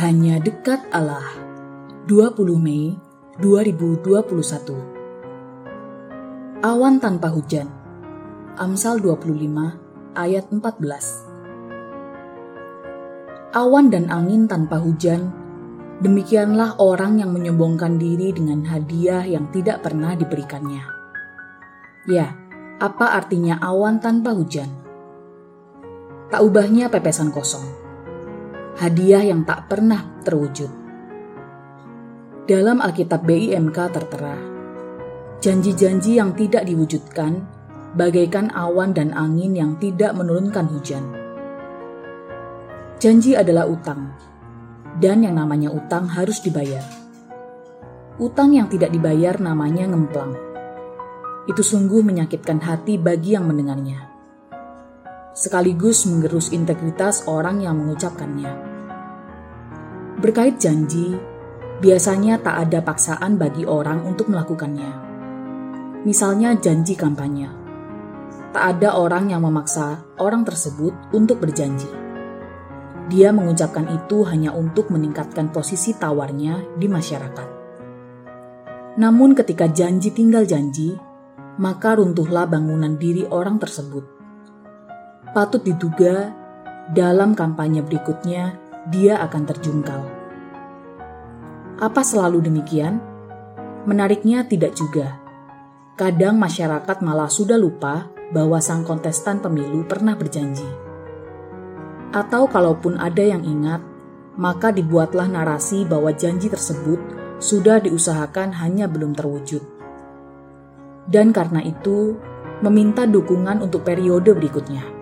Hanya dekat Allah. 20 Mei 2021. Awan tanpa hujan. Amsal 25 ayat 14. Awan dan angin tanpa hujan, demikianlah orang yang menyombongkan diri dengan hadiah yang tidak pernah diberikannya. Ya, apa artinya awan tanpa hujan? Tak ubahnya pepesan kosong. Hadiah yang tak pernah terwujud. Dalam Alkitab BIMK tertera, janji-janji yang tidak diwujudkan bagaikan awan dan angin yang tidak menurunkan hujan. Janji adalah utang, dan yang namanya utang harus dibayar. Utang yang tidak dibayar namanya ngemplang. Itu sungguh menyakitkan hati bagi yang mendengarnya sekaligus menggerus integritas orang yang mengucapkannya. Berkait janji, biasanya tak ada paksaan bagi orang untuk melakukannya. Misalnya janji kampanye. Tak ada orang yang memaksa orang tersebut untuk berjanji. Dia mengucapkan itu hanya untuk meningkatkan posisi tawarnya di masyarakat. Namun ketika janji tinggal janji, maka runtuhlah bangunan diri orang tersebut patut diduga dalam kampanye berikutnya dia akan terjungkal. Apa selalu demikian? Menariknya tidak juga. Kadang masyarakat malah sudah lupa bahwa sang kontestan pemilu pernah berjanji. Atau kalaupun ada yang ingat, maka dibuatlah narasi bahwa janji tersebut sudah diusahakan hanya belum terwujud. Dan karena itu, meminta dukungan untuk periode berikutnya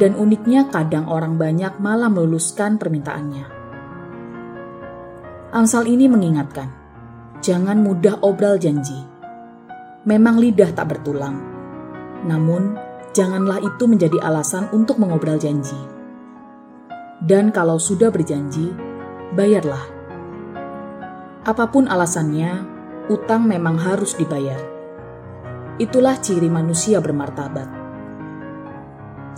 dan uniknya kadang orang banyak malah meluluskan permintaannya. Amsal ini mengingatkan, jangan mudah obral janji. Memang lidah tak bertulang, namun janganlah itu menjadi alasan untuk mengobral janji. Dan kalau sudah berjanji, bayarlah. Apa pun alasannya, utang memang harus dibayar. Itulah ciri manusia bermartabat